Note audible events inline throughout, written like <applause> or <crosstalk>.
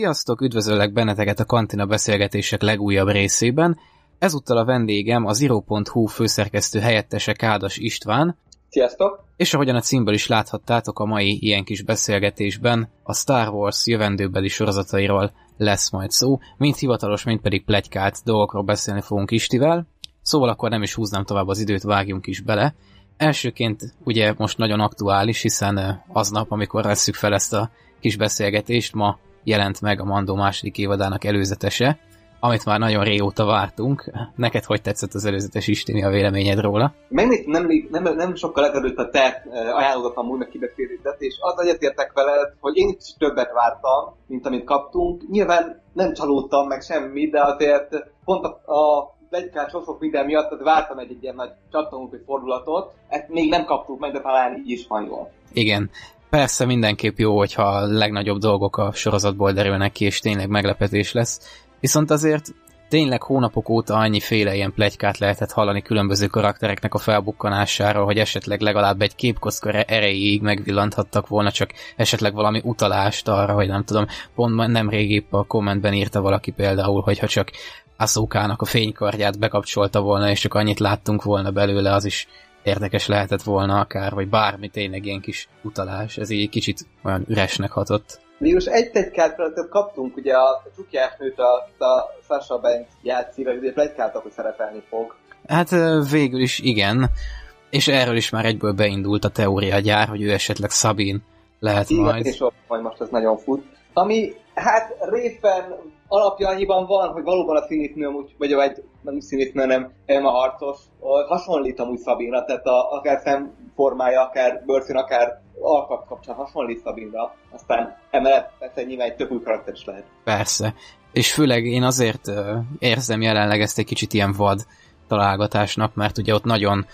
Sziasztok, üdvözöllek benneteket a Kantina beszélgetések legújabb részében. Ezúttal a vendégem az iro.hu főszerkesztő helyettese Kádas István. Sziasztok! És ahogyan a címből is láthattátok, a mai ilyen kis beszélgetésben a Star Wars jövendőbeli sorozatairól lesz majd szó, mind hivatalos, mind pedig plegykált dolgokról beszélni fogunk Istivel. Szóval akkor nem is húznám tovább az időt, vágjunk is bele. Elsőként ugye most nagyon aktuális, hiszen aznap, amikor veszük fel ezt a kis beszélgetést, ma jelent meg a Mandó második évadának előzetese, amit már nagyon régóta vártunk. Neked hogy tetszett az előzetes Isti, mi a véleményed róla? Megnéztem nem, nem, nem sokkal ezelőtt a te ajánlódatlan múlnak kibeszélődet, és az egyetértek veled, hogy én is többet vártam, mint amit kaptunk. Nyilván nem csalódtam meg semmi, de azért pont a, a legykás sok minden miatt az vártam egy, egy ilyen nagy csattanunk fordulatot. Ezt még nem kaptuk meg, de talán így is van jól. Igen. Persze mindenképp jó, hogyha a legnagyobb dolgok a sorozatból derülnek ki, és tényleg meglepetés lesz. Viszont azért tényleg hónapok óta annyiféle ilyen plegykát lehetett hallani különböző karaktereknek a felbukkanására, hogy esetleg legalább egy képkoszka erejéig megvillanthattak volna, csak esetleg valami utalást arra, hogy nem tudom, pont nem épp a kommentben írta valaki például, hogyha csak Asukának a fénykardját bekapcsolta volna, és csak annyit láttunk volna belőle, az is érdekes lehetett volna akár, vagy bármi tényleg ilyen kis utalás. Ez így kicsit olyan üresnek hatott. Végülis egy tegykát kaptunk, ugye a csukjásnőt a, a Sasha Banks játszik, hogy plegykáltak, hogy szerepelni fog. Hát végül is igen, és erről is már egyből beindult a teória gyár, hogy ő esetleg Szabin lehet igen, majd. és majd most ez nagyon fut. Ami hát részben alapja annyiban van, hogy valóban a színésznő amúgy, vagy egy, nem színésznő, nem Emma Harcos, hasonlít amúgy Szabinra, tehát a, akár szemformája, akár bőrszín, akár alkat kapcsán hasonlít Szabinra, aztán emellett persze nyilván egy több új karakter is lehet. Persze. És főleg én azért érzem jelenleg ezt egy kicsit ilyen vad találgatásnak, mert ugye ott nagyon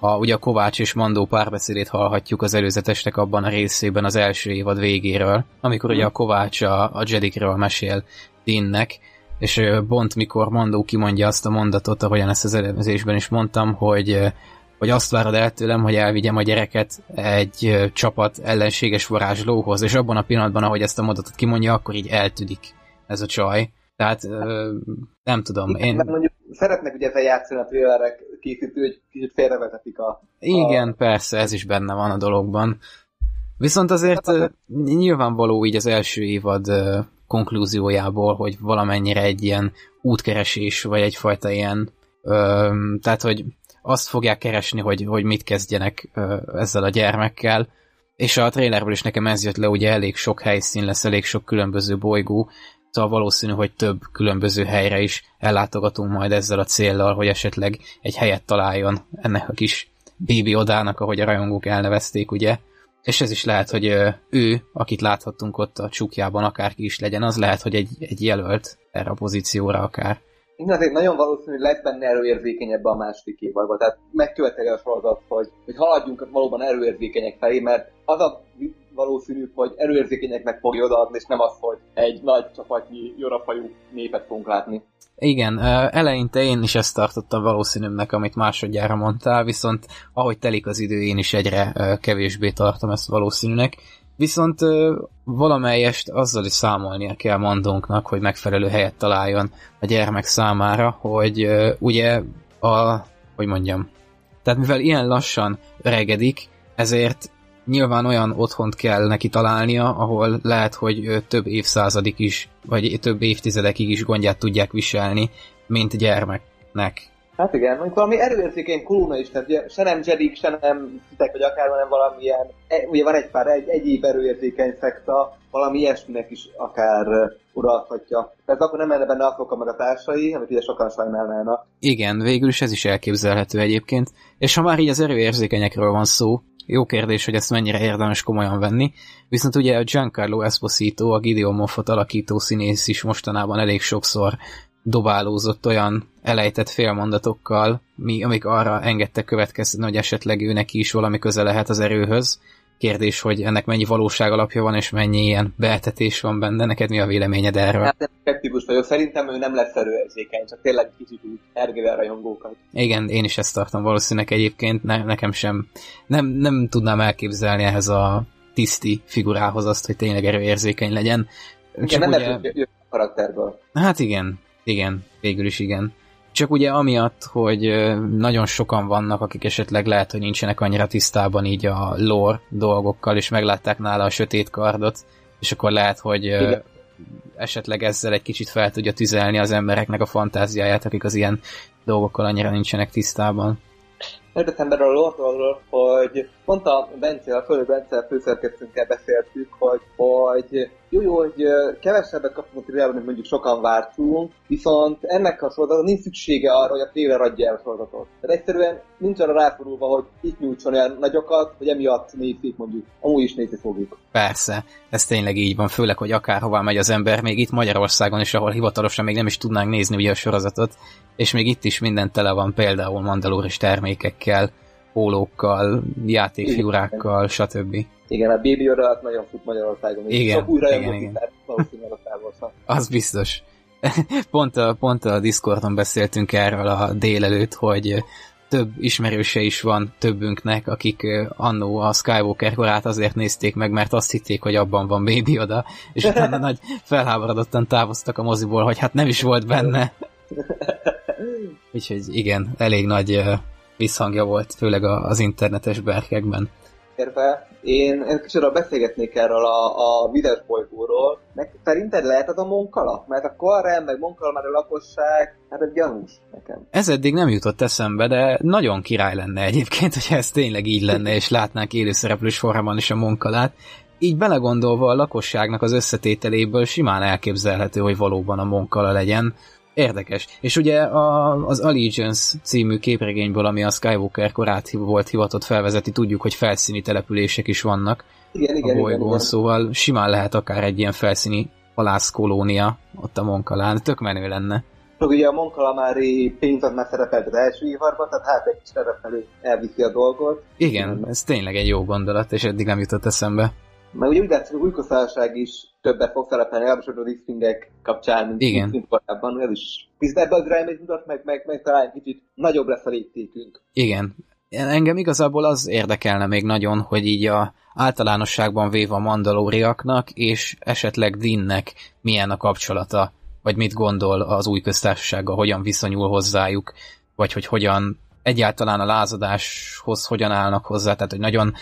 a, ugye a Kovács és Mandó párbeszédét hallhatjuk az előzetesnek abban a részében az első évad végéről, amikor ugye a Kovács a, a Jedikről mesél Dinnek, és Bont, mikor Mandó kimondja azt a mondatot, ahogyan ezt az előzésben is mondtam, hogy hogy azt várod el tőlem, hogy elvigyem a gyereket egy csapat ellenséges varázslóhoz, és abban a pillanatban, ahogy ezt a mondatot kimondja, akkor így eltűnik ez a csaj. Tehát nem tudom, én... Mert mondjuk szeretnek ugye ezzel játszani a trailerek készítő, hogy kicsit félrevezetik a... Igen, a... persze, ez is benne van a dologban. Viszont azért nyilvánvaló így az első évad konklúziójából, hogy valamennyire egy ilyen útkeresés, vagy egyfajta ilyen, tehát hogy azt fogják keresni, hogy, hogy mit kezdjenek ezzel a gyermekkel, és a trailerből is nekem ez jött le, ugye elég sok helyszín lesz, elég sok különböző bolygó, szóval valószínű, hogy több különböző helyre is ellátogatunk majd ezzel a céllal, hogy esetleg egy helyet találjon ennek a kis Baby Odának, ahogy a rajongók elnevezték, ugye, és ez is lehet, hogy ő, akit láthattunk ott a csukjában, akárki is legyen, az lehet, hogy egy, egy jelölt erre a pozícióra akár. Igen, azért nagyon valószínű, hogy lesz benne erőérzékenyebb a második évadban. Tehát megköveteli a sorozat, hogy, hogy haladjunk valóban erőérzékenyek felé, mert az a valószínű, hogy erőérzékenyeknek fogja odaadni, és nem az, hogy egy nagy csapatnyi jorafajú népet fogunk látni. Igen, eleinte én is ezt tartottam valószínűnek, amit másodjára mondtál, viszont ahogy telik az idő, én is egyre kevésbé tartom ezt valószínűnek. Viszont valamelyest azzal is számolnia kell mondónknak, hogy megfelelő helyet találjon a gyermek számára, hogy ugye a, hogy mondjam, tehát mivel ilyen lassan öregedik, ezért nyilván olyan otthont kell neki találnia, ahol lehet, hogy több évszázadig is, vagy több évtizedekig is gondját tudják viselni, mint gyermeknek. Hát igen, mondjuk valami erőérzékeny kuluna is, tehát ugye, se nem Jedik, se nem fitek, vagy akár hanem valamilyen, e, ugye van egy pár egy, egyéb erőérzékeny szekta, valami ilyesminek is akár uralhatja. Tehát akkor nem lenne benne Afoka meg a társai, amit ugye sokan sajnálnának. Igen, végül is ez is elképzelhető egyébként. És ha már így az erőérzékenyekről van szó, jó kérdés, hogy ezt mennyire érdemes komolyan venni, viszont ugye a Giancarlo Esposito, a Gideon Moffat alakító színész is mostanában elég sokszor dobálózott olyan elejtett félmondatokkal, mi, amik arra engedtek következni, hogy esetleg ő neki is valami köze lehet az erőhöz. Kérdés, hogy ennek mennyi valóság alapja van, és mennyi ilyen beetetés van benne. Neked mi a véleményed erről? Hát nem skeptikus vagyok. Szerintem ő nem lesz erőérzékeny, csak tényleg kicsit úgy a rajongókat. Igen, én is ezt tartom valószínűleg egyébként. Ne, nekem sem. Nem, nem tudnám elképzelni ehhez a tiszti figurához azt, hogy tényleg erőérzékeny legyen Igen, nem ugye... jön a karakterből. Hát igen, igen, végül is igen. Csak ugye amiatt, hogy nagyon sokan vannak, akik esetleg lehet, hogy nincsenek annyira tisztában így a lore dolgokkal, és meglátták nála a sötét kardot, és akkor lehet, hogy Igen. esetleg ezzel egy kicsit fel tudja tüzelni az embereknek a fantáziáját, akik az ilyen dolgokkal annyira nincsenek tisztában. Érdekem erről a lore hogy mondta Bence, a Fölő Bence főszerkesztőnkkel beszéltük, hogy, hogy jó, jó, hogy kevesebbet kapunk a trailerben, mint mondjuk sokan vártunk, viszont ennek a sorozatnak nincs szüksége arra, hogy a trailer adja el a sorozatot. Tehát egyszerűen nincs arra ráforulva, hogy itt nyújtson olyan nagyokat, hogy emiatt nézik mondjuk. Amúgy is nézni fogjuk. Persze, ez tényleg így van, főleg, hogy akárhová megy az ember, még itt Magyarországon is, ahol hivatalosan még nem is tudnánk nézni ugye a sorozatot, és még itt is minden tele van például mandalóris termékekkel, pólókkal, játékfigurákkal, stb. Igen, a Baby Yoda nagyon fut Magyarországon. Igen, Sok újra igen, igen. valószínűleg a <laughs> Az biztos. <laughs> pont, a, pont a Discordon beszéltünk erről a délelőtt, hogy több ismerőse is van többünknek, akik annó a Skywalker korát azért nézték meg, mert azt hitték, hogy abban van Baby Yoda, és utána <laughs> nagy felháborodottan távoztak a moziból, hogy hát nem is volt benne. Úgyhogy igen, elég nagy visszhangja volt, főleg az internetes berkekben. Érve, én, én kicsit beszélgetnék erről a, a videós bolygóról. Meg szerinted lehet az a Monkala? Mert a Korrem, meg Monkala már a lakosság, hát egy gyanús nekem. Ez eddig nem jutott eszembe, de nagyon király lenne egyébként, hogyha ez tényleg így lenne, és látnánk élőszereplős formában is a Monkalát. Így belegondolva a lakosságnak az összetételéből simán elképzelhető, hogy valóban a Monkala legyen, Érdekes. És ugye a, az Allegiance című képregényből, ami a Skywalker korát volt hivatott felvezeti, tudjuk, hogy felszíni települések is vannak igen, igen, a bolygón, igen, igen. szóval simán lehet akár egy ilyen felszíni halászkolónia ott a Monkalán. Tök menő lenne. Ugye a Monkalamári pénzad már szerepelt az első ivarban, tehát hát egy kis felé elviszi a dolgot. Igen, ez tényleg egy jó gondolat, és eddig nem jutott eszembe. Mert ugye úgy látszik, hogy újköztársaság is többet fog szerepelni, a X-Wingek kapcsán, mint, Igen. mint korábban. Ez is picit ebbe az irányba mutat, meg, meg, meg talán kicsit nagyobb lesz a léptékünk. Igen. Engem igazából az érdekelne még nagyon, hogy így a általánosságban véve a mandalóriaknak, és esetleg Dinnek milyen a kapcsolata, vagy mit gondol az új köztársasággal, hogyan viszonyul hozzájuk, vagy hogy hogyan egyáltalán a lázadáshoz hogyan állnak hozzá, tehát hogy nagyon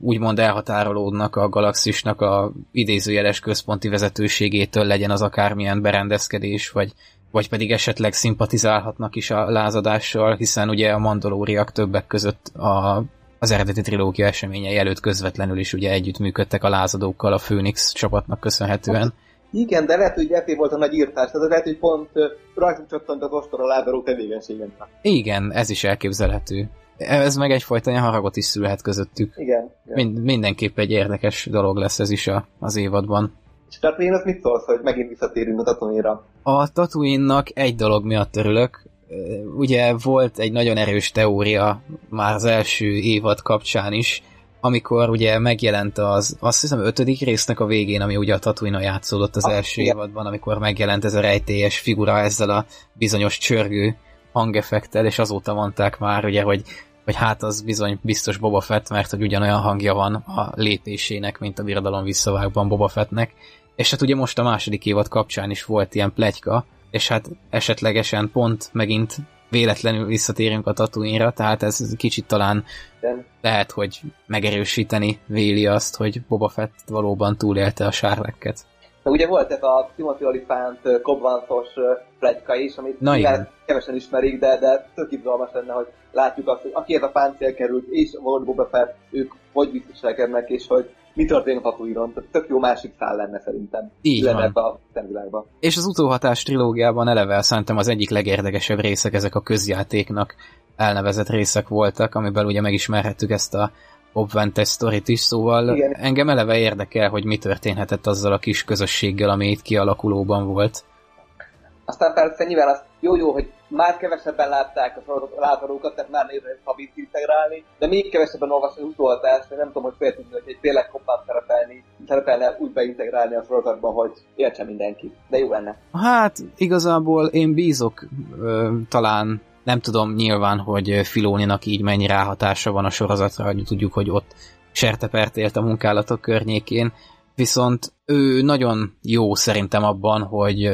úgymond elhatárolódnak a galaxisnak a idézőjeles központi vezetőségétől legyen az akármilyen berendezkedés, vagy, vagy pedig esetleg szimpatizálhatnak is a lázadással, hiszen ugye a mandalóriak többek között a, az eredeti trilógia eseményei előtt közvetlenül is ugye együttműködtek a lázadókkal a Phoenix csapatnak köszönhetően. Igen, de lehet, hogy ezért volt a nagy írtás, tehát lehet, hogy pont rajtunk csattant az ostor a lázadó tevékenységen. Igen, ez is elképzelhető ez meg egyfajta ilyen haragot is szülhet közöttük. Igen. igen. Mind, mindenképp egy érdekes dolog lesz ez is a, az évadban. És Tatooine az mit szólsz, hogy megint visszatérünk a tatooine A tatooine egy dolog miatt örülök. Ugye volt egy nagyon erős teória már az első évad kapcsán is, amikor ugye megjelent az, azt hiszem ötödik résznek a végén, ami ugye a Tatooine játszódott az ah, első igen. évadban, amikor megjelent ez a rejtélyes figura ezzel a bizonyos csörgő hangeffektel, és azóta mondták már, ugye, hogy, hogy hát az bizony biztos Boba Fett, mert hogy ugyanolyan hangja van a lépésének, mint a Birodalom visszavágban Boba Fettnek. És hát ugye most a második évad kapcsán is volt ilyen plegyka, és hát esetlegesen pont megint véletlenül visszatérünk a tatooine tehát ez kicsit talán lehet, hogy megerősíteni véli azt, hogy Boba Fett valóban túlélte a sárlekket. De ugye volt ez a Timothy Olyphant Cobvantos plegyka is, amit Na igen. kevesen ismerik, de, de tök izgalmas lenne, hogy látjuk azt, hogy aki ez a páncél került, és volt Boba Fett, ők hogy viselkednek, és hogy mi történik a Tatooine-on. Tök jó másik szál lenne szerintem. Így lenne ebbe a szemvilágba. És az utóhatás trilógiában eleve szerintem az egyik legérdekesebb részek ezek a közjátéknak elnevezett részek voltak, amiben ugye megismerhettük ezt a Bob Ventes sztorit is, szóval Igen. engem eleve érdekel, hogy mi történhetett azzal a kis közösséggel, ami itt kialakulóban volt. Aztán persze nyilván az jó-jó, hogy már kevesebben látták a látorókat, tehát már nézve habit integrálni, de még kevesebben olvasni az utoltást, nem tudom, hogy féltünk, hogy egy tényleg koppát szerepelni, szerepelne úgy beintegrálni a sorozatba, hogy értse mindenki. De jó lenne. Hát igazából én bízok ö, talán nem tudom nyilván, hogy Filóninak így mennyi ráhatása van a sorozatra, hogy tudjuk, hogy ott sertepert élt a munkálatok környékén, viszont ő nagyon jó szerintem abban, hogy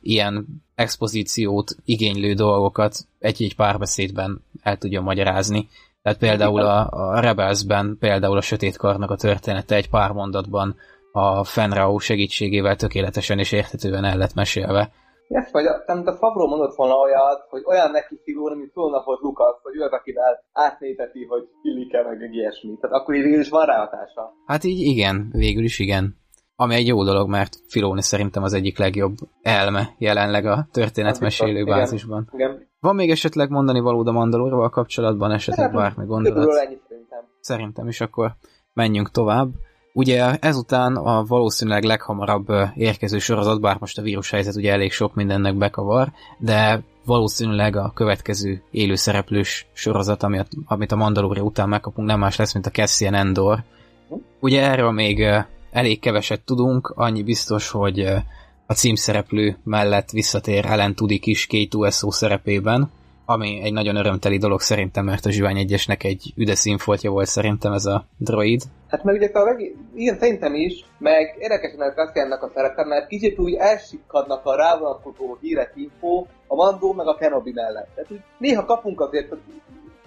ilyen expozíciót igénylő dolgokat egy-egy párbeszédben el tudja magyarázni. Tehát például a, a Rebelsben, például a Sötét Karnak a története egy pár mondatban a Fenrau segítségével tökéletesen és érthetően el lett mesélve. Ezt vagy, nem, a Favro mondott volna olyat, hogy olyan neki figura, mint volt Lukasz, hogy ő akivel átnézeti, hogy illik-e meg egy ilyesmi. Tehát akkor így végül is van ráhatása. Hát így igen, végül is igen. Ami egy jó dolog, mert Filoni szerintem az egyik legjobb elme jelenleg a történetmesélő bázisban. Igen, igen. Van még esetleg mondani valód a Mandalorval kapcsolatban, esetleg hát, bármi gondolat? Ennyi, szerintem. Szerintem is, akkor menjünk tovább. Ugye ezután a valószínűleg leghamarabb érkező sorozat, bár most a vírushelyzet ugye elég sok mindennek bekavar, de valószínűleg a következő élőszereplős sorozat, amit, amit a Mandalória után megkapunk, nem más lesz, mint a Cassian Endor. Ugye erről még elég keveset tudunk, annyi biztos, hogy a címszereplő mellett visszatér Ellen Tudik is K2SO szerepében, ami egy nagyon örömteli dolog szerintem, mert a Zsivány egyesnek egy üde színfoltja volt szerintem ez a droid. Hát meg ugye a igen, szerintem is, meg érdekesen a Cassiannak a szerepe, mert kicsit úgy elsikkadnak a rávonatkozó hírek info a Mandó meg a Kenobi mellett. Tehát úgy néha kapunk azért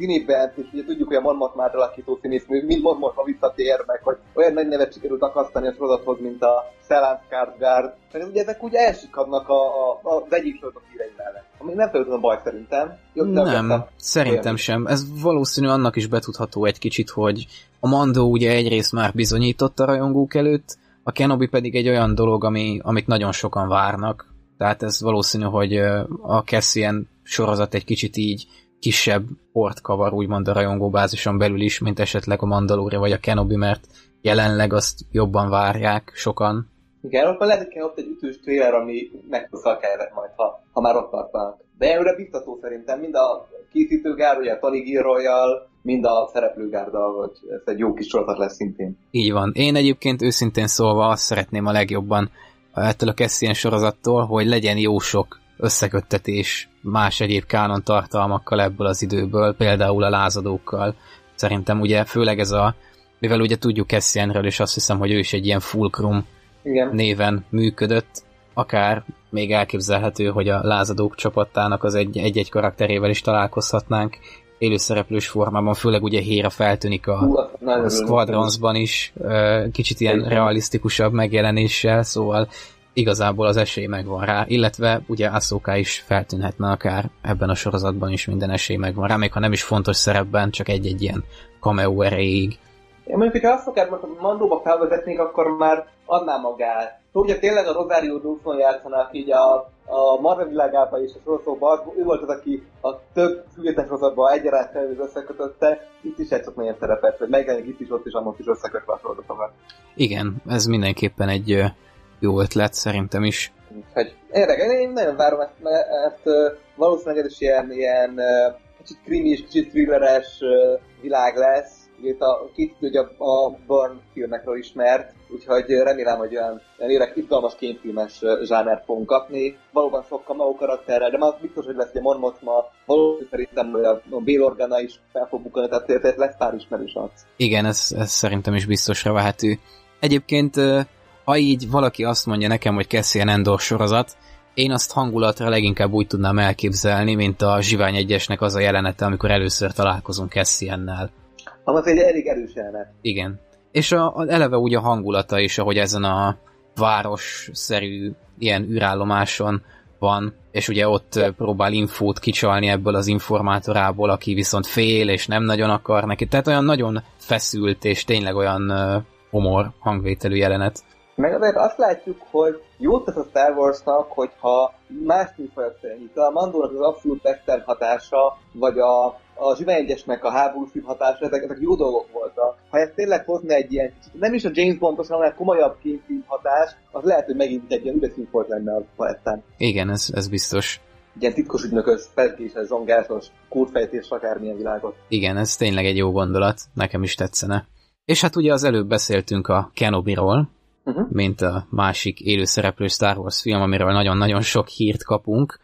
színében, és ugye tudjuk, hogy a Monmouth már alakító színész, mind Monmouth ha visszatér meg, hogy olyan nagy nevet sikerült akasztani a sorozathoz, mint a Szelán Skarsgård. Mert ugye ezek úgy elsikadnak a, a, a, az egyik sorozatok hírei mellett. Ami nem feltétlenül baj szerintem. Jó, nem, szerintem olyan. sem. Ez valószínű annak is betudható egy kicsit, hogy a Mando ugye egyrészt már bizonyított a rajongók előtt, a Kenobi pedig egy olyan dolog, ami, amit nagyon sokan várnak. Tehát ez valószínű, hogy a Cassian sorozat egy kicsit így kisebb port kavar, úgymond a rajongóbázison belül is, mint esetleg a Mandalória vagy a Kenobi, mert jelenleg azt jobban várják sokan. Igen, akkor lehet, hogy ott egy ütős trailer, ami meghozza a kellett majd, ha, ha már ott tartanak. De előre biztató szerintem, mind a készítőgár, ugye a Tony Royal, mind a szereplőgárda, hogy ez egy jó kis sorozat lesz szintén. Így van. Én egyébként őszintén szólva azt szeretném a legjobban ettől a Cassian sorozattól, hogy legyen jó sok összeköttetés más egyéb kánon tartalmakkal ebből az időből, például a lázadókkal. Szerintem ugye főleg ez a, mivel ugye tudjuk Cassianről, és azt hiszem, hogy ő is egy ilyen fulcrum Igen. néven működött, akár még elképzelhető, hogy a lázadók csapatának az egy, egy-egy karakterével is találkozhatnánk élőszereplős formában, főleg ugye Héra feltűnik a, a Squadronsban is, kicsit ilyen realisztikusabb megjelenéssel, szóval igazából az esély megvan rá, illetve ugye Ahsoka is feltűnhetne akár ebben a sorozatban is minden esély megvan rá, még ha nem is fontos szerepben, csak egy-egy ilyen cameo erejéig. Én mondjuk, hogyha most Mandóba felvezetnék, akkor már adná magát. Ugye tényleg a Rosario Dawson játszanak így a, a Marvel világában és a sorozatban, ő volt az, aki a több független sorozatban egyaránt összekötötte, itt is játszott nagyon szerepet, hogy megjelenik itt is, ott is, amott is összekötve a sorozatokat. Igen, ez mindenképpen egy jó ötlet, szerintem is. Hogy érdekes, én nagyon várom ezt, mert valószínűleg ez is ilyen, ilyen kicsit krimis, kicsit thrilleres világ lesz. Itt a két ugye a Burn filmekről ismert, úgyhogy remélem, hogy olyan, olyan izgalmas kémfilmes zsáner fogunk kapni. Valóban sok kamau karakterrel, de már biztos, hogy lesz ugye Mon Mothma, valószínűleg szerintem a Bail Organa is fel fog bukani, tehát lesz pár ismerős arc. Igen, ez, ez szerintem is biztosra vehető. Egyébként ha így valaki azt mondja nekem, hogy Cassian Endor sorozat, én azt hangulatra leginkább úgy tudnám elképzelni, mint a Zsivány egyesnek az a jelenete, amikor először találkozunk Cassiannel. Az egy elég erős jelenet. Igen. És a, a, eleve úgy a hangulata is, ahogy ezen a város-szerű ilyen űrállomáson van, és ugye ott próbál infót kicsalni ebből az informátorából, aki viszont fél, és nem nagyon akar neki. Tehát olyan nagyon feszült, és tényleg olyan uh, humor hangvételű jelenet. Meg azért azt látjuk, hogy jót tesz a Star Warsnak, hogyha más műfajok szerint. A Mandónak az abszolút western hatása, vagy a, a Zsivány egyesnek a háborús hatása, ezek, ezek jó dolgok voltak. Ha ez tényleg hozna egy ilyen, nem is a James Bondos, hanem komolyabb kémfilm hatás, az lehet, hogy megint egy ilyen üdeszín volt lenne a palettán. Igen, ez, ez biztos. Ilyen titkos ügynökös, felkéses, zongáltos, kódfejtés, akármilyen világot. Igen, ez tényleg egy jó gondolat, nekem is tetszene. És hát ugye az előbb beszéltünk a Kenobi-ról, uh-huh. mint a másik élőszereplő Star Wars film, amiről nagyon-nagyon sok hírt kapunk.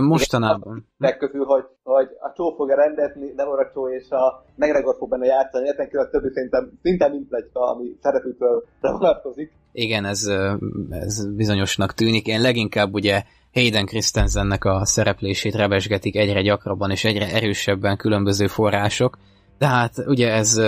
mostanában. Legközül, hogy, hogy a Csó fogja rendezni, Deborah Csó és a McGregor fog benne játszani, ezen a többi szerintem szinte mint plegyka, ami szerepükről vonatkozik. Igen, ez, ez bizonyosnak tűnik. Én leginkább ugye Hayden Christensennek a szereplését rebesgetik egyre gyakrabban és egyre erősebben különböző források, de hát ugye ez,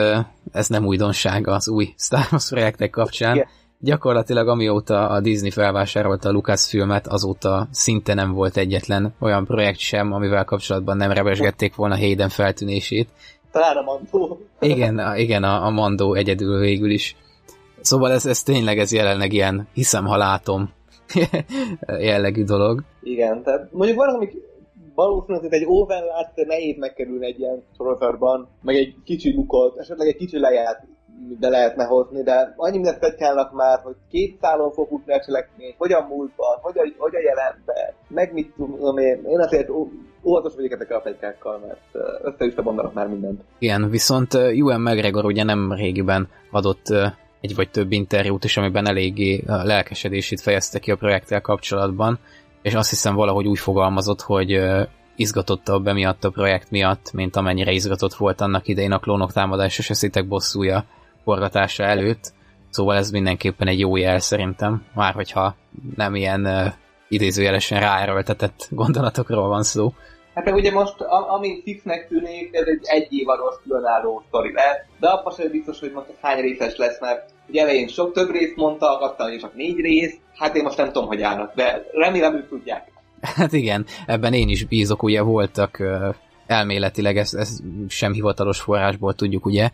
ez nem újdonság az új Star Wars projektek kapcsán. Igen gyakorlatilag amióta a Disney felvásárolta a Lucasfilmet, azóta szinte nem volt egyetlen olyan projekt sem, amivel kapcsolatban nem rebesgették volna Hayden feltűnését. Talán a Mandó. Igen, igen a, a Mandó egyedül végül is. Szóval ez, ez tényleg ez jelenleg ilyen hiszem, ha látom <laughs> jellegű dolog. Igen, tehát mondjuk van, amik valószínűleg egy overlát nehéz megkerülni egy ilyen sorozatban, meg egy kicsi lukot, esetleg egy kicsi lejárt be lehetne hozni, de annyi mindent tetszálnak már, hogy két szálon fog futni a cselekmény, hogyan múltban, hogyan, hogyan jelenben, meg mit tudom én. Én azért óvatos vagyok ezekkel a plegykákkal, mert össze mondanak már mindent. Igen, viszont Ewan McGregor ugye nem régiben adott egy vagy több interjút is, amiben eléggé lelkesedését fejezte ki a projekttel kapcsolatban, és azt hiszem valahogy úgy fogalmazott, hogy izgatottabb emiatt a projekt miatt, mint amennyire izgatott volt annak idején a klónok támadás és a szitek bosszúja forgatása előtt, szóval ez mindenképpen egy jó jel szerintem, már hogyha nem ilyen uh, idézőjelesen ráerőltetett gondolatokról van szó. Hát ugye most, ami fixnek tűnik, ez egy egyévados különálló sztori lehet, de abban sem biztos, hogy most ez hány részes lesz, mert ugye elején sok több részt mondtak, aztán hogy csak négy rész, hát én most nem tudom, hogy állnak, de remélem ők tudják. Hát igen, ebben én is bízok, ugye voltak elméletileg, ez, ez sem hivatalos forrásból tudjuk, ugye,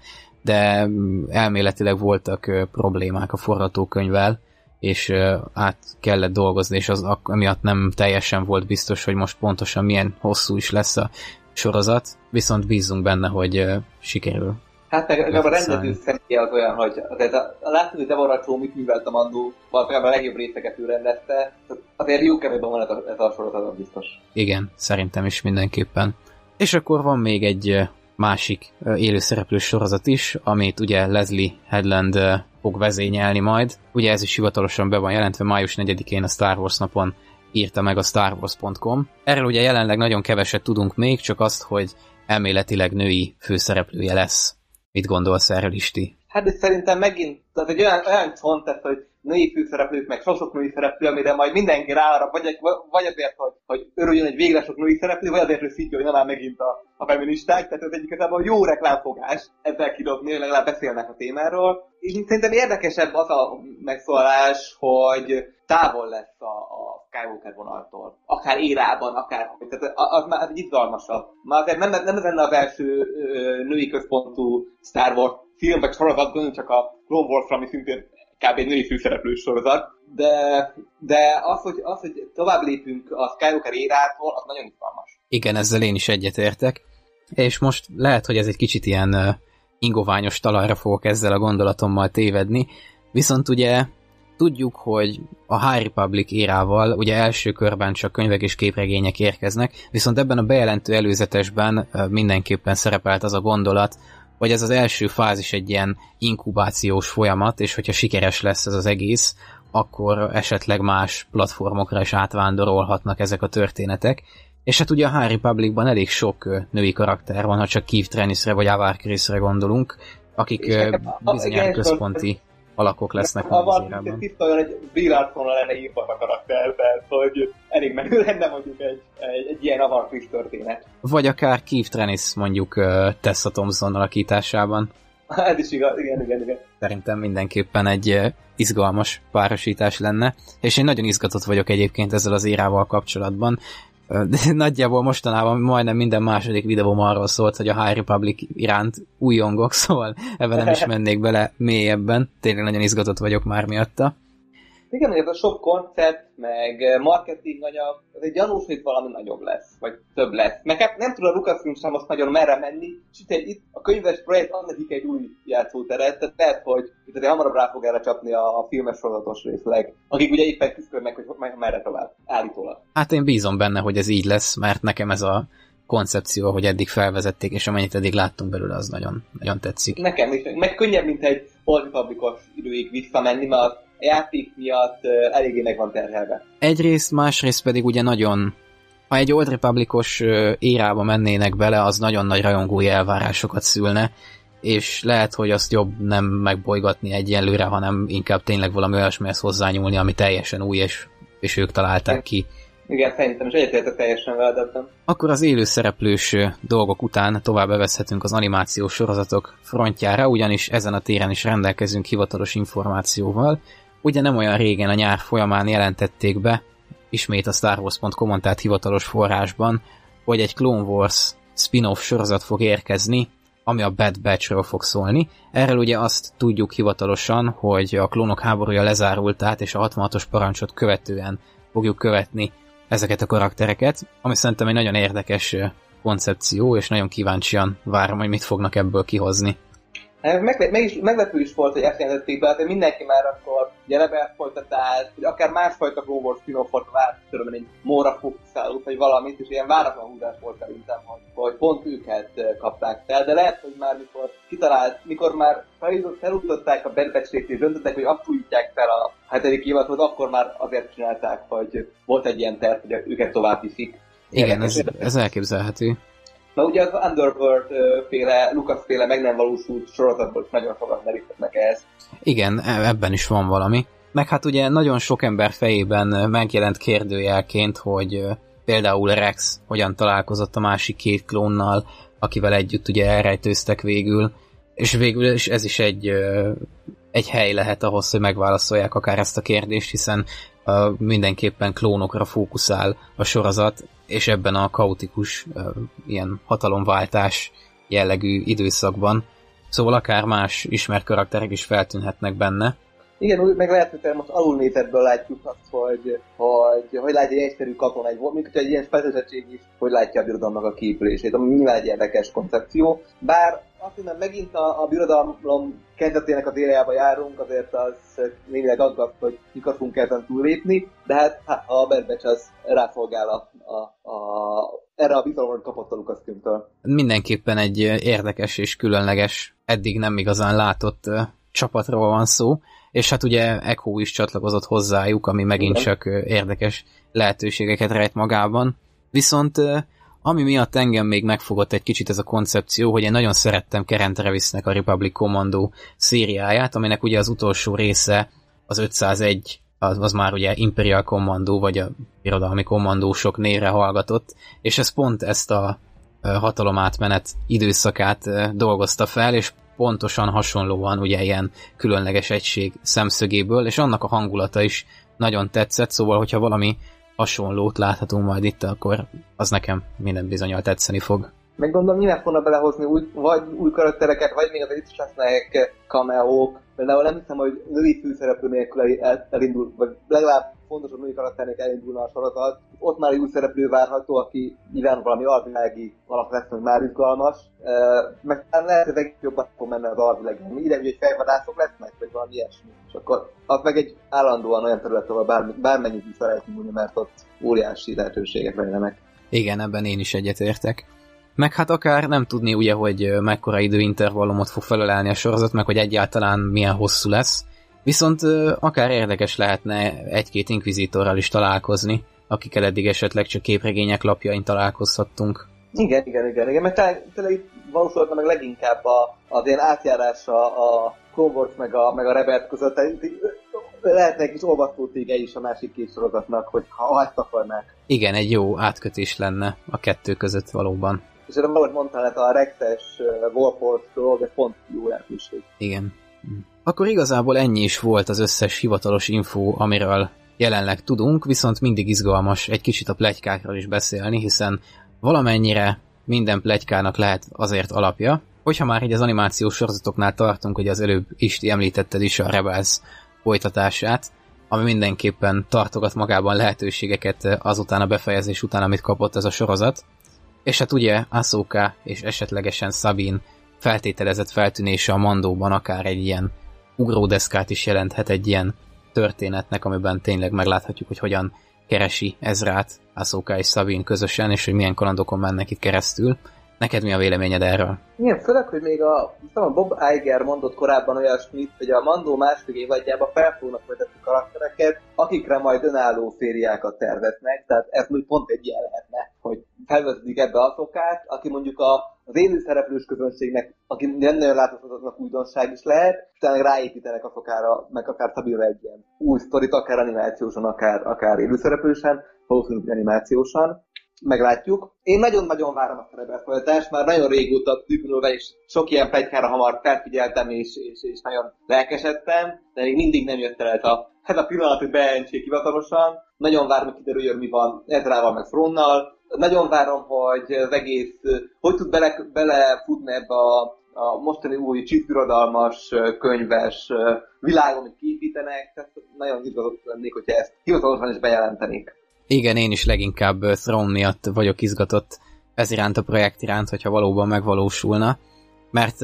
de elméletileg voltak problémák a forgatókönyvvel, és át kellett dolgozni, és az amiatt nem teljesen volt biztos, hogy most pontosan milyen hosszú is lesz a sorozat, viszont bízunk benne, hogy sikerül. Hát meg, a rendező személye az olyan, hogy azért a, a látni, hogy Deborah Csó mit művelt a Mandó, valószínűleg a legjobb részeket ő rendezte, azért jó kevésben van ez a, ez a sorozat, biztos. Igen, szerintem is mindenképpen. És akkor van még egy másik élőszereplős sorozat is, amit ugye Leslie Headland fog vezényelni majd. Ugye ez is hivatalosan be van jelentve, május 4-én a Star Wars napon írta meg a starwars.com. Erről ugye jelenleg nagyon keveset tudunk még, csak azt, hogy elméletileg női főszereplője lesz. Mit gondolsz erről, Isti? Hát de szerintem megint, tehát egy olyan, olyan csont ez, hogy női főszereplők, meg sok női szereplő, amire majd mindenki rára, vagy, vagy azért, hogy, hogy örüljön egy végre sok női szereplő, vagy azért, hogy szidjon már megint a, a feministák. Tehát ez egy igazából jó reklámfogás ezzel kidobni, hogy legalább beszélnek a témáról. Én szerintem érdekesebb az a megszólás, hogy távol lesz a, a Skywalker vonaltól. Akár érában, akár... Tehát az már izgalmasabb. Már azért nem, nem ez lenne az első női központú Star Wars film, vagy sorozat, csak a Clone Wars, ami szintén kb. női főszereplős sorozat, de, de az, hogy, az, hogy tovább lépünk a Skywalker érától, az nagyon izgalmas. Igen, ezzel én is egyetértek. És most lehet, hogy ez egy kicsit ilyen ingoványos talajra fogok ezzel a gondolatommal tévedni, viszont ugye tudjuk, hogy a High Republic érával ugye első körben csak könyvek és képregények érkeznek, viszont ebben a bejelentő előzetesben mindenképpen szerepelt az a gondolat, vagy ez az első fázis egy ilyen inkubációs folyamat, és hogyha sikeres lesz ez az egész, akkor esetleg más platformokra is átvándorolhatnak ezek a történetek. És hát ugye a High Republicban elég sok női karakter van, ha csak Keith Trennisre vagy Avar Chrisre gondolunk, akik bizonyára központi alakok lesznek ha van, tiszta olyan, egy Brillardsonra lenne írva a karakter, tehát hogy elég menő <laughs> lenne mondjuk egy, egy, egy ilyen Avar Chris történet. Vagy akár Keith Trennis mondjuk Tessa Thompson alakításában. Ez is igaz, igen, igen, igen. Szerintem mindenképpen egy izgalmas párosítás lenne, és én nagyon izgatott vagyok egyébként ezzel az írával kapcsolatban, de nagyjából mostanában majdnem minden második videóm arról szólt, hogy a High Republic iránt újongok, szóval ebben nem is <laughs> mennék bele mélyebben. Tényleg nagyon izgatott vagyok már miatta. Igen, hogy ez a sok koncept, meg eh, marketing anyag, ez egy gyanús, hogy valami nagyobb lesz, vagy több lesz. Meg hát nem tud a Lucasfilm sem most nagyon merre menni, és itt, itt a könyves projekt ad nekik egy új játszóteret, tehát lehet, hogy itt azért hamarabb rá fog erre csapni a, a filmes sorozatos részleg, akik ugye éppen küzdködnek, hogy merre tovább, állítólag. Hát én bízom benne, hogy ez így lesz, mert nekem ez a koncepció, hogy eddig felvezették, és amennyit eddig láttunk belőle, az nagyon, nagyon tetszik. Nekem is, meg könnyebb, mint egy Old Republicos időig visszamenni, mert játék miatt eléggé meg van terhelve. Egyrészt, másrészt pedig ugye nagyon ha egy Old Republicos érába mennének bele, az nagyon nagy rajongói elvárásokat szülne, és lehet, hogy azt jobb nem megbolygatni egyenlőre, hanem inkább tényleg valami olyasmihez hozzányúlni, ami teljesen új, és, és ők találták ki. Igen, szerintem is egyetértek teljesen veled ebben. Akkor az élő szereplős dolgok után tovább bevezhetünk az animációs sorozatok frontjára, ugyanis ezen a téren is rendelkezünk hivatalos információval. Ugye nem olyan régen a nyár folyamán jelentették be, ismét a Star Wars.com tehát hivatalos forrásban, hogy egy Clone Wars spin-off sorozat fog érkezni, ami a Bad Batchről fog szólni. Erről ugye azt tudjuk hivatalosan, hogy a klónok háborúja lezárult át, és a 66-os parancsot követően fogjuk követni ezeket a karaktereket, ami szerintem egy nagyon érdekes koncepció, és nagyon kíváncsian várom, hogy mit fognak ebből kihozni. Meg, meg is, meglepő is volt, hogy ezt jelentették be, de mindenki már akkor ugye Rebel folytatást, vagy akár másfajta Clone Wars spin-offot várt, tudom egy Móra fókuszálót, vagy valamit, és ilyen váratlan húzás volt szerintem, hogy, hogy pont őket kapták fel, de lehet, hogy már mikor kitalált, mikor már felújították a bedbecsét, és döntöttek, hogy apújítják fel a hetedik évatot, akkor már azért csinálták, hogy volt egy ilyen terv, hogy őket tovább viszik. Igen, ez, ez elképzelhető. Na ugye az Underworld féle, Lucas féle meg nem valósult sorozatból nagyon sokat meríthetnek ehhez. Igen, e- ebben is van valami. Meg hát ugye nagyon sok ember fejében megjelent kérdőjelként, hogy például Rex hogyan találkozott a másik két klónnal, akivel együtt ugye elrejtőztek végül, és végül is ez is egy, egy hely lehet ahhoz, hogy megválaszolják akár ezt a kérdést, hiszen mindenképpen klónokra fókuszál a sorozat, és ebben a kaotikus ilyen hatalomváltás jellegű időszakban. Szóval akár más ismert karakterek is feltűnhetnek benne. Igen, úgy meg lehet, hogy most alulnézetből látjuk azt, hogy hogy, hogy látja egy egyszerű katona, egy, mint egy ilyen specialisegység is, hogy látja a birodalomnak a képülését, ami nyilván egy érdekes koncepció. Bár azt hiszem, megint a, a birodalom kezdetének az érejába járunk, azért az némileg aggaszt, hogy mikor fogunk ezen túllépni, de hát, hát a Berbecs az rászolgál a, a, a, erre a bizalomra kapott a Lucasfilmtől. Mindenképpen egy érdekes és különleges, eddig nem igazán látott uh, csapatról van szó, és hát ugye Echo is csatlakozott hozzájuk, ami megint Igen. csak érdekes lehetőségeket rejt magában. Viszont ami miatt engem még megfogott egy kicsit ez a koncepció, hogy én nagyon szerettem Karen Travisnek a Republic Commando szériáját, aminek ugye az utolsó része az 501 az, az már ugye Imperial Commando, vagy a irodalmi kommandósok névre hallgatott, és ez pont ezt a hatalomátmenet időszakát dolgozta fel, és pontosan hasonlóan ugye ilyen különleges egység szemszögéből, és annak a hangulata is nagyon tetszett, szóval hogyha valami hasonlót láthatunk majd itt, akkor az nekem minden bizonyal tetszeni fog. Meg gondolom, nyilván fognak belehozni új, vagy új karaktereket, vagy még az itt is lesznek cameók. Például nem hiszem, hogy női főszereplő nélkül elindul, vagy legalább fontosabb női karakternek elindulna a sorozat. Ott már egy új szereplő várható, aki nyilván valami alvilági alap lesz, hogy már izgalmas. Meg talán lehet, hogy jobban fog menni az alvilági. Mi ide, hogy fejvadászok lesznek, vagy valami ilyesmi. És akkor az meg egy állandóan olyan terület, ahol bármi, bármennyit is szeretnénk mert ott óriási lehetőségek lennének. Igen, ebben én is egyetértek. Meg hát akár nem tudni ugye, hogy mekkora időintervallumot fog felelelni a sorozat, meg hogy egyáltalán milyen hosszú lesz. Viszont akár érdekes lehetne egy-két inkvizitorral is találkozni, akikkel eddig esetleg csak képregények lapjain találkozhattunk. Igen, igen, igen, igen, mert tényleg valószínűleg meg leginkább a, az ilyen átjárása a Clone meg a, meg a Rebelt között, lehetne egy kis olvasztótége is a másik két sorozatnak, hogy ha ezt akarnák. Igen, egy jó átkötés lenne a kettő között valóban. És erre valahogy mondtál, hát a Rexes Warport dolog, ez pont jó lehetőség. Igen. Akkor igazából ennyi is volt az összes hivatalos info, amiről jelenleg tudunk, viszont mindig izgalmas egy kicsit a plegykákról is beszélni, hiszen valamennyire minden plegykának lehet azért alapja, hogyha már így az animációs sorozatoknál tartunk, hogy az előbb Isti említetted is a Rebels folytatását, ami mindenképpen tartogat magában lehetőségeket azután a befejezés után, amit kapott ez a sorozat. És hát ugye Ahsoka és esetlegesen Sabine feltételezett feltűnése a Mandóban akár egy ilyen ugródeszkát is jelenthet egy ilyen történetnek, amiben tényleg megláthatjuk, hogy hogyan keresi Ezrát, Ahsoka és Sabine közösen, és hogy milyen kalandokon mennek itt keresztül. Neked mi a véleményed erről? Igen, főleg, hogy még a, a Bob Iger mondott korábban olyasmit, hogy a Mandó második évadjában fel fognak vezetni karaktereket, akikre majd önálló fériákat terveznek, tehát ez úgy pont egy ilyen lehetne felvezetik ebbe a szokát, aki mondjuk a, az élő szereplős közönségnek, aki nem nagyon láthatatlanak újdonság is lehet, utána ráépítenek a szokára, meg akár stabilra egy ilyen új sztorit, akár animációsan, akár, akár élőszereplősen, valószínűleg animációsan meglátjuk. Én nagyon-nagyon várom a szerepelfolytatást, már nagyon régóta tűkülve, és sok ilyen pegykára hamar felfigyeltem, és, és, és nagyon lelkesedtem, de még mindig nem jött el ez a, ez a pillanat, hogy bejelentsék hivatalosan. Nagyon várom, hogy kiderüljön, mi van Ezrával, meg Fronnal. Nagyon várom, hogy az egész, hogy tud bele, belefutni ebbe a, a mostani új csípürodalmas, könyves világon, amit kiépítenek. Tehát nagyon izgatott lennék, hogyha ezt hivatalosan is bejelentenék. Igen, én is leginkább Throne miatt vagyok izgatott ez iránt a projekt iránt, hogyha valóban megvalósulna. Mert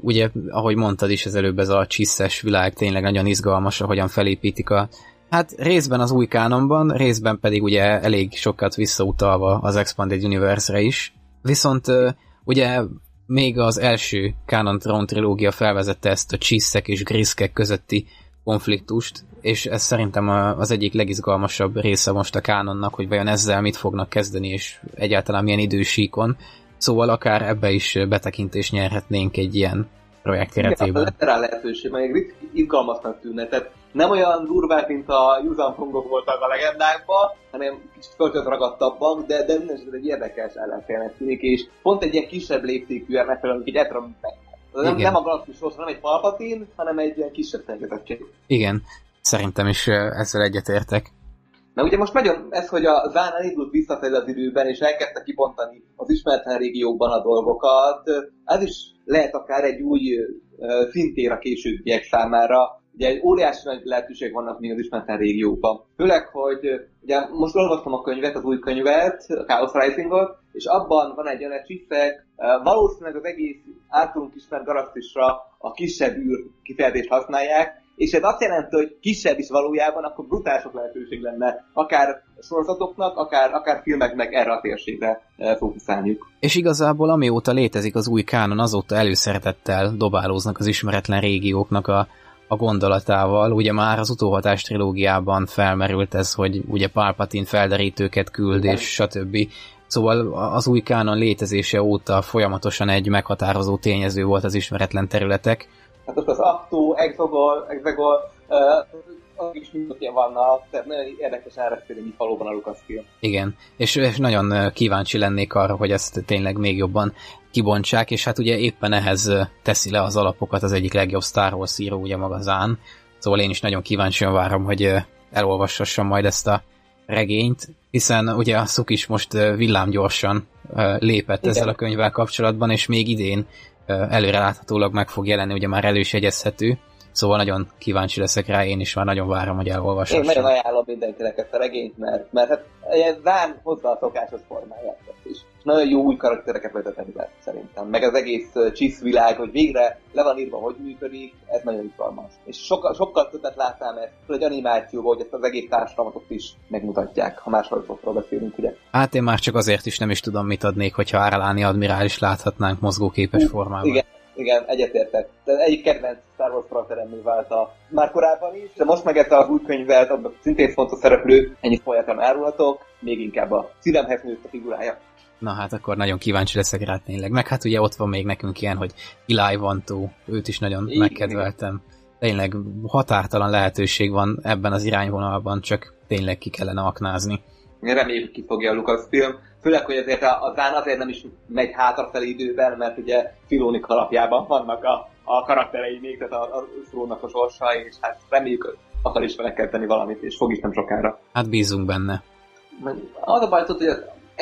ugye, ahogy mondtad is az előbb, ez a csiszes világ tényleg nagyon izgalmas, ahogyan felépítik a Hát részben az új kánonban, részben pedig ugye elég sokat visszautalva az Expanded Universe-re is. Viszont ugye még az első Canon Throne trilógia felvezette ezt a csiszek és griszkek közötti konfliktust, és ez szerintem az egyik legizgalmasabb része most a kánonnak, hogy vajon ezzel mit fognak kezdeni, és egyáltalán milyen idősíkon. Szóval akár ebbe is betekintést nyerhetnénk egy ilyen projekt keretében. Igen, rá lehetőség, meg izgalmasnak tűnne. Tehát nem olyan durvák, mint a Yuzan voltak a legendákban, hanem kicsit föltött ragadtabbak, de, de minden egy érdekes ellenfélnek tűnik, és pont egy ilyen kisebb léptékű megfelelő, egy Etram nem, nem a Galactus Force, nem egy Palpatine, hanem egy ilyen kisebb szerkezettség. Igen, szerintem is ezzel egyetértek. Na ugye most nagyon ez, hogy a Zán elindult visszafelé az időben, és elkezdte kibontani az ismeretlen régiókban a dolgokat, ez is lehet akár egy új szintér a későbbiek számára, ugye egy óriási nagy lehetőség vannak még az ismeretlen régióban. Főleg, hogy ugye most olvastam a könyvet, az új könyvet, a Chaos Rising-ot, és abban van egy olyan csiszek, valószínűleg az egész általunk ismert galaxisra a kisebb űr kifejezést használják, és ez azt jelenti, hogy kisebb is valójában, akkor brutálisok lehetőség lenne akár sorozatoknak, akár, akár filmeknek erre a térségre fókuszálniuk. És igazából amióta létezik az új kánon, azóta előszeretettel dobálóznak az ismeretlen régióknak a a gondolatával. Ugye már az utóhatás trilógiában felmerült ez, hogy ugye Palpatine felderítőket küld, és stb. Szóval az új kánon létezése óta folyamatosan egy meghatározó tényező volt az ismeretlen területek. Hát ott az Acto, Exogol, Exegol, uh, is ilyen vannak, tehát nagyon érdekes elrepülni, mi valóban a Lucasfilm. Igen, és, és nagyon kíváncsi lennék arra, hogy ezt tényleg még jobban kibontsák, és hát ugye éppen ehhez teszi le az alapokat az egyik legjobb Star Wars író, ugye maga Zán. Szóval én is nagyon kíváncsian várom, hogy elolvashassam majd ezt a regényt, hiszen ugye a Szuk is most villámgyorsan lépett Igen. ezzel a könyvvel kapcsolatban, és még idén előreláthatólag meg fog jelenni, ugye már elő jegyezhető, szóval nagyon kíváncsi leszek rá, én is már nagyon várom, hogy elolvassam. Én nagyon ajánlom mindenkinek ezt a regényt, mert, mert hát Zán hozza a szokásos formáját is nagyon jó új karaktereket vezetni be, szerintem. Meg az egész világ, hogy végre le van írva, hogy működik, ez nagyon izgalmas. És sokkal, sokkal többet láttam ezt, hogy animációban, hogy ezt az egész társadalmat is megmutatják, ha más sorozatokról beszélünk, ugye. Hát én már csak azért is nem is tudom, mit adnék, hogyha Áraláni admirális láthatnánk mozgóképes formában. Igen, igen, egyetértek. De egyik kedvenc Star Wars karakteremű vált a már korábban is, de most meg ezt a új könyvet, abban szintén fontos szereplő, ennyit folyamatosan árulhatok, még inkább a szívemhez nőtt a figurája. Na hát akkor nagyon kíváncsi leszek rá tényleg. Meg hát ugye ott van még nekünk ilyen, hogy Eli Vantó, őt is nagyon Igen. megkedveltem. Tényleg határtalan lehetőség van ebben az irányvonalban, csak tényleg ki kellene aknázni. Reméljük ki fogja a Lucasfilm. Főleg, hogy azért a, Zán azért nem is megy hátrafelé időben, mert ugye Filónik alapjában vannak a, a karakterei még, tehát a, a Szrónak a sorsa, és hát reméljük akar is vele tenni valamit, és fog is nem sokára. Hát bízunk benne. Az a baj, hogy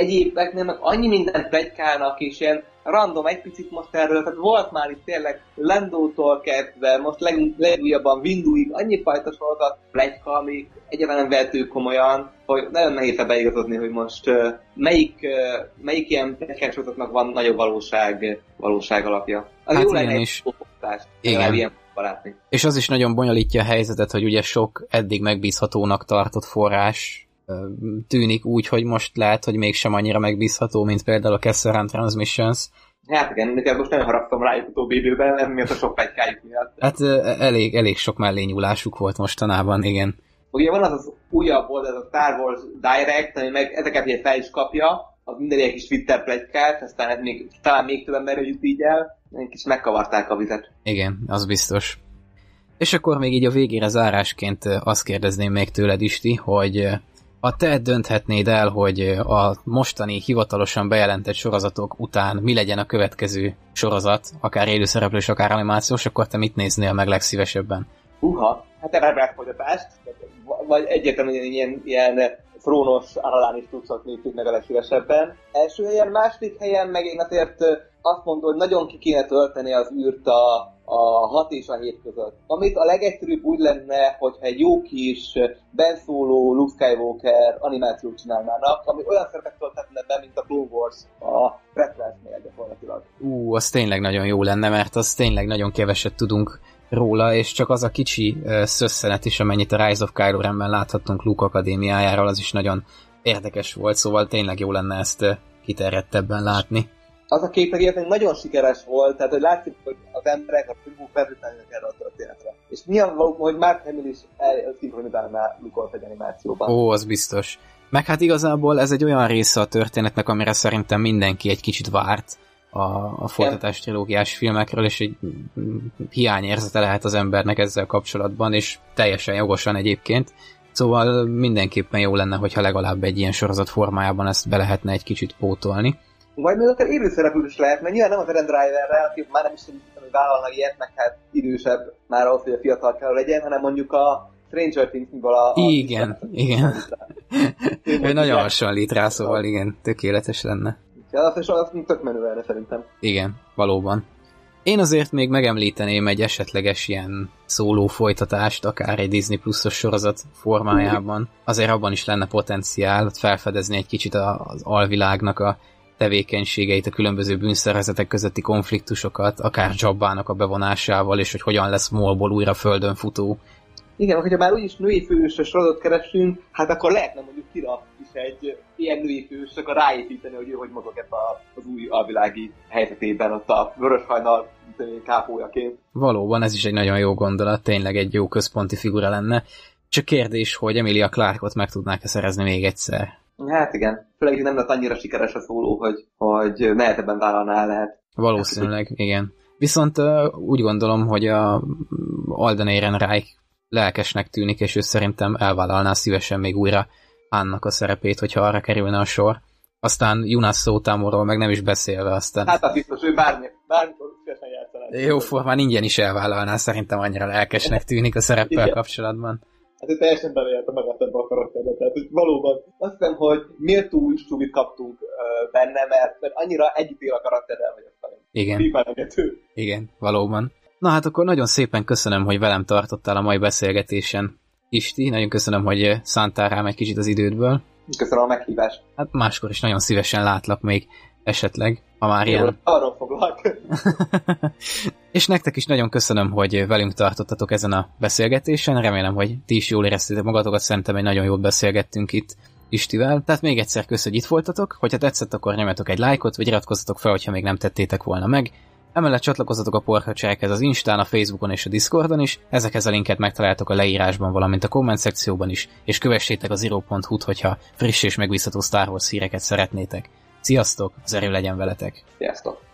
egyébeknél meg annyi mindent plegykálnak, és ilyen random egy picit most erről, tehát volt már itt tényleg Lendótól kezdve, most leg, legújabban Winduig, annyi fajta sorozat plegyka, amik egyáltalán nem vehető komolyan, hogy nagyon nehéz beigazodni, hogy most uh, melyik, uh, melyik ilyen plegykás sorozatnak van nagyobb valóság, valóság alapja. Az hát jó lenne is. Igen. Ilyen barátni. És az is nagyon bonyolítja a helyzetet, hogy ugye sok eddig megbízhatónak tartott forrás tűnik úgy, hogy most lehet, hogy mégsem annyira megbízható, mint például a Kesselran Transmissions. Hát igen, nekem most nem haragszom rájuk utóbbi időben, nem miatt a sok pegykájuk miatt. Hát elég, elég sok mellényúlásuk volt mostanában, igen. Ugye van az az újabb oldal, a Star Wars Direct, ami meg ezeket ugye fel is kapja, a minden ilyen kis Twitter plegykát, aztán ez még, talán még több ember jut így el, kis megkavarták a vizet. Igen, az biztos. És akkor még így a végére zárásként azt kérdezném még tőled, Isti, hogy a te dönthetnéd el, hogy a mostani hivatalosan bejelentett sorozatok után mi legyen a következő sorozat, akár élőszereplős, akár animációs, akkor te mit néznél meg legszívesebben? Uha, hát erre folytatást, vagy egyértelműen ilyen, ilyen frónos Aralán is tudszak nézni meg a legszívesebben. Első helyen, második helyen meg én azért azt mondom, hogy nagyon ki kéne tölteni az űrt a, a 6 és a 7 között. Amit a legegyszerűbb úgy lenne, hogyha egy jó kis benszóló Luke Skywalker animációt csinálnának, ami olyan szerepet tölthetne be, mint a Clone Wars a Prequelsnél gyakorlatilag. Ú, az tényleg nagyon jó lenne, mert az tényleg nagyon keveset tudunk róla, és csak az a kicsi szösszenet is, amennyit a Rise of Kylo Renben láthattunk Luke Akadémiájáról, az is nagyon érdekes volt, szóval tényleg jó lenne ezt kiterjedtebben látni az a kép egyébként nagyon sikeres volt, tehát hogy látszik, hogy az emberek, a filmok feltétlenül erre a történetre. És nyilvánvaló, hogy Mark Hamill is szinkronizálná Lukolt egy animációban. Ó, az biztos. Meg hát igazából ez egy olyan része a történetnek, amire szerintem mindenki egy kicsit várt a, a folytatás trilógiás filmekről, és egy hiányérzete lehet az embernek ezzel kapcsolatban, és teljesen jogosan egyébként. Szóval mindenképpen jó lenne, hogyha legalább egy ilyen sorozat formájában ezt be lehetne egy kicsit pótolni. Vagy még akár élőszereplő is lehet, mert nyilván nem az Eren Driverrel, aki már nem is tudom, hogy vállalna ilyet, meg hát idősebb már ahhoz, hogy a fiatal kell legyen, hanem mondjuk a Stranger Things-ből a... Igen, a, igen. ő nagyon hasonlít rá, szóval igen, tökéletes lenne. Ja, az, az tök menő lenne szerintem. Igen, valóban. Én azért még megemlíteném egy esetleges ilyen szóló folytatást, akár egy Disney pluszos sorozat formájában. Azért abban is lenne potenciál felfedezni egy kicsit az alvilágnak a tevékenységeit, a különböző bűnszervezetek közötti konfliktusokat, akár Jabbának a bevonásával, és hogy hogyan lesz Molból újra földön futó. Igen, hogyha már úgyis női főhősös sorozatot keresünk, hát akkor lehetne mondjuk kira is egy ilyen női főhős, akkor ráépíteni, hogy ő hogy mozog ebbe az új alvilági helyzetében, ott a vöröshajnal kápójaként. Valóban, ez is egy nagyon jó gondolat, tényleg egy jó központi figura lenne. Csak kérdés, hogy Emilia Clarkot meg tudnák-e szerezni még egyszer. Hát igen, főleg nem lett annyira sikeres a szóló, hogy, hogy nehezebben vállalná lehet. Valószínűleg, igen. Viszont uh, úgy gondolom, hogy a Alden Ehrenreich lelkesnek tűnik, és ő szerintem elvállalná szívesen még újra annak a szerepét, hogyha arra kerülne a sor. Aztán Jonas Szótámorról meg nem is beszélve aztán. Hát az biztos, ő bármi, bármikor szívesen játszaná. Jó formán ingyen is elvállalná, szerintem annyira lelkesnek tűnik a szereppel Igen. kapcsolatban hát ő teljesen beleélte magát ebbe a karakterbe. Tehát, hogy valóban azt hiszem, hogy túl csúvit kaptunk uh, benne, mert, mert annyira együtt a karakterrel, hogy aztán Igen. Igen, valóban. Na hát akkor nagyon szépen köszönöm, hogy velem tartottál a mai beszélgetésen. Isti, nagyon köszönöm, hogy szántál rám egy kicsit az idődből. Köszönöm a meghívást. Hát máskor is nagyon szívesen látlak még esetleg, ha már Jó, ilyen... Arról foglak. <laughs> és nektek is nagyon köszönöm, hogy velünk tartottatok ezen a beszélgetésen. Remélem, hogy ti is jól éreztétek magatokat, szerintem egy nagyon jól beszélgettünk itt Istivel. Tehát még egyszer köszönöm, hogy itt voltatok. Hogyha tetszett, akkor nyomjatok egy lájkot, vagy iratkozzatok fel, hogyha még nem tettétek volna meg. Emellett csatlakozzatok a porkacsákhez az Instán, a Facebookon és a Discordon is, ezekhez a linket megtaláltok a leírásban, valamint a komment szekcióban is, és kövessétek az iro.hu-t, hogyha friss és megbízható Star Wars híreket szeretnétek. Sziasztok, az erő legyen veletek! Sziasztok!